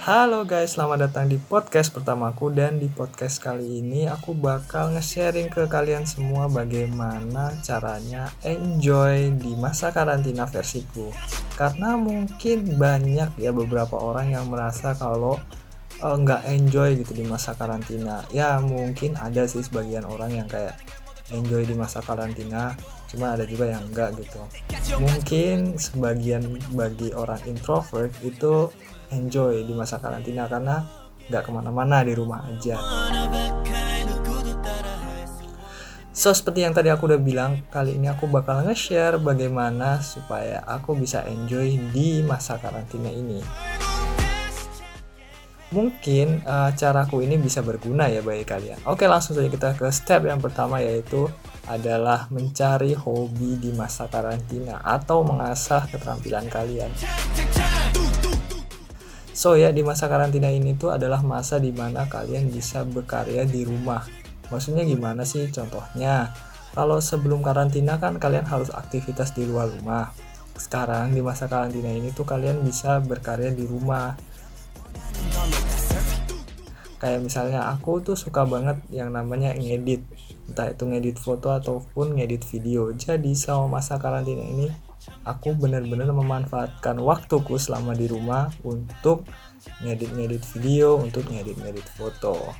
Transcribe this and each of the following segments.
Halo guys, selamat datang di podcast pertamaku dan di podcast kali ini aku bakal nge-sharing ke kalian semua bagaimana caranya enjoy di masa karantina versiku. Karena mungkin banyak ya beberapa orang yang merasa kalau uh, nggak enjoy gitu di masa karantina. Ya mungkin ada sih sebagian orang yang kayak enjoy di masa karantina cuma ada juga yang enggak gitu mungkin sebagian bagi orang introvert itu enjoy di masa karantina karena nggak ke mana-mana di rumah aja So seperti yang tadi aku udah bilang, kali ini aku bakal nge-share bagaimana supaya aku bisa enjoy di masa karantina ini. Mungkin uh, caraku ini bisa berguna ya bagi kalian. Oke, langsung saja kita ke step yang pertama yaitu adalah mencari hobi di masa karantina atau mengasah keterampilan kalian. So ya di masa karantina ini tuh adalah masa di mana kalian bisa berkarya di rumah. Maksudnya gimana sih contohnya? Kalau sebelum karantina kan kalian harus aktivitas di luar rumah. Sekarang di masa karantina ini tuh kalian bisa berkarya di rumah. Kayak misalnya aku tuh suka banget yang namanya ngedit. Entah itu ngedit foto ataupun ngedit video. Jadi selama masa karantina ini aku benar-benar memanfaatkan waktuku selama di rumah untuk ngedit-ngedit video, untuk ngedit-ngedit foto.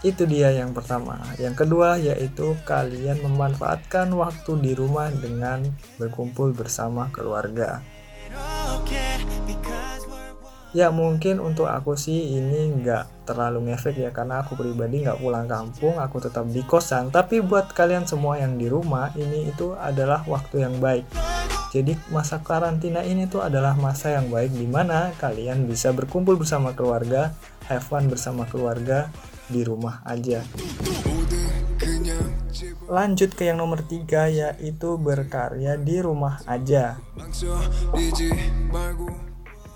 Itu dia yang pertama. Yang kedua yaitu kalian memanfaatkan waktu di rumah dengan berkumpul bersama keluarga. Ya mungkin untuk aku sih ini nggak terlalu ngefek ya karena aku pribadi nggak pulang kampung, aku tetap di kosan. Tapi buat kalian semua yang di rumah ini itu adalah waktu yang baik. Jadi masa karantina ini tuh adalah masa yang baik di mana kalian bisa berkumpul bersama keluarga, have fun bersama keluarga di rumah aja. Lanjut ke yang nomor tiga yaitu berkarya di rumah aja.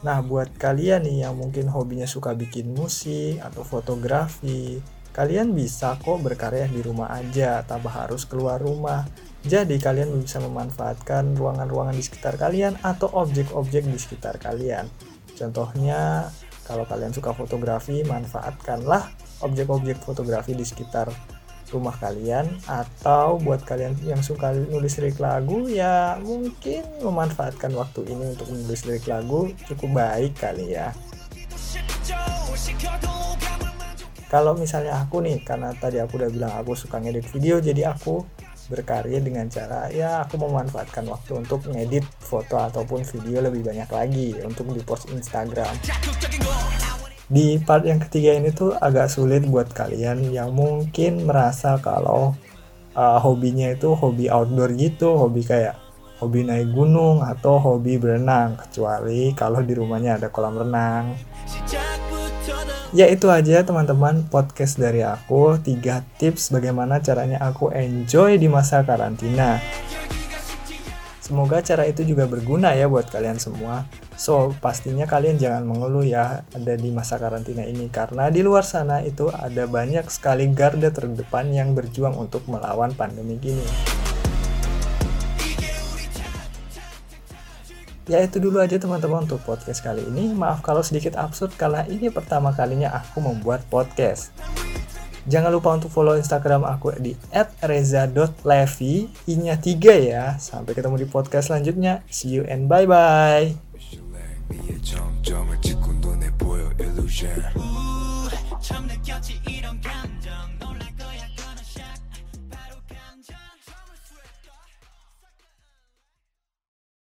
Nah, buat kalian nih yang mungkin hobinya suka bikin musik atau fotografi, kalian bisa kok berkarya di rumah aja tanpa harus keluar rumah. Jadi kalian bisa memanfaatkan ruangan-ruangan di sekitar kalian atau objek-objek di sekitar kalian. Contohnya, kalau kalian suka fotografi, manfaatkanlah objek-objek fotografi di sekitar rumah kalian atau buat kalian yang suka nulis lirik lagu ya mungkin memanfaatkan waktu ini untuk menulis lirik lagu cukup baik kali ya. Kalau misalnya aku nih karena tadi aku udah bilang aku suka ngedit video jadi aku berkarya dengan cara ya aku memanfaatkan waktu untuk ngedit foto ataupun video lebih banyak lagi untuk di post Instagram di part yang ketiga ini tuh agak sulit buat kalian yang mungkin merasa kalau uh, hobinya itu hobi outdoor gitu, hobi kayak hobi naik gunung atau hobi berenang, kecuali kalau di rumahnya ada kolam renang. Ya itu aja teman-teman podcast dari aku 3 tips bagaimana caranya aku enjoy di masa karantina. Semoga cara itu juga berguna ya buat kalian semua. So, pastinya kalian jangan mengeluh ya ada di masa karantina ini karena di luar sana itu ada banyak sekali garda terdepan yang berjuang untuk melawan pandemi ini. Ya itu dulu aja teman-teman untuk podcast kali ini. Maaf kalau sedikit absurd karena ini pertama kalinya aku membuat podcast. Jangan lupa untuk follow Instagram aku di @reza.levi, i-nya 3 ya. Sampai ketemu di podcast selanjutnya. See you and bye-bye. 위에 점점을 찍고 눈에 보여 illusion. 우참 느꼈지 이런 게.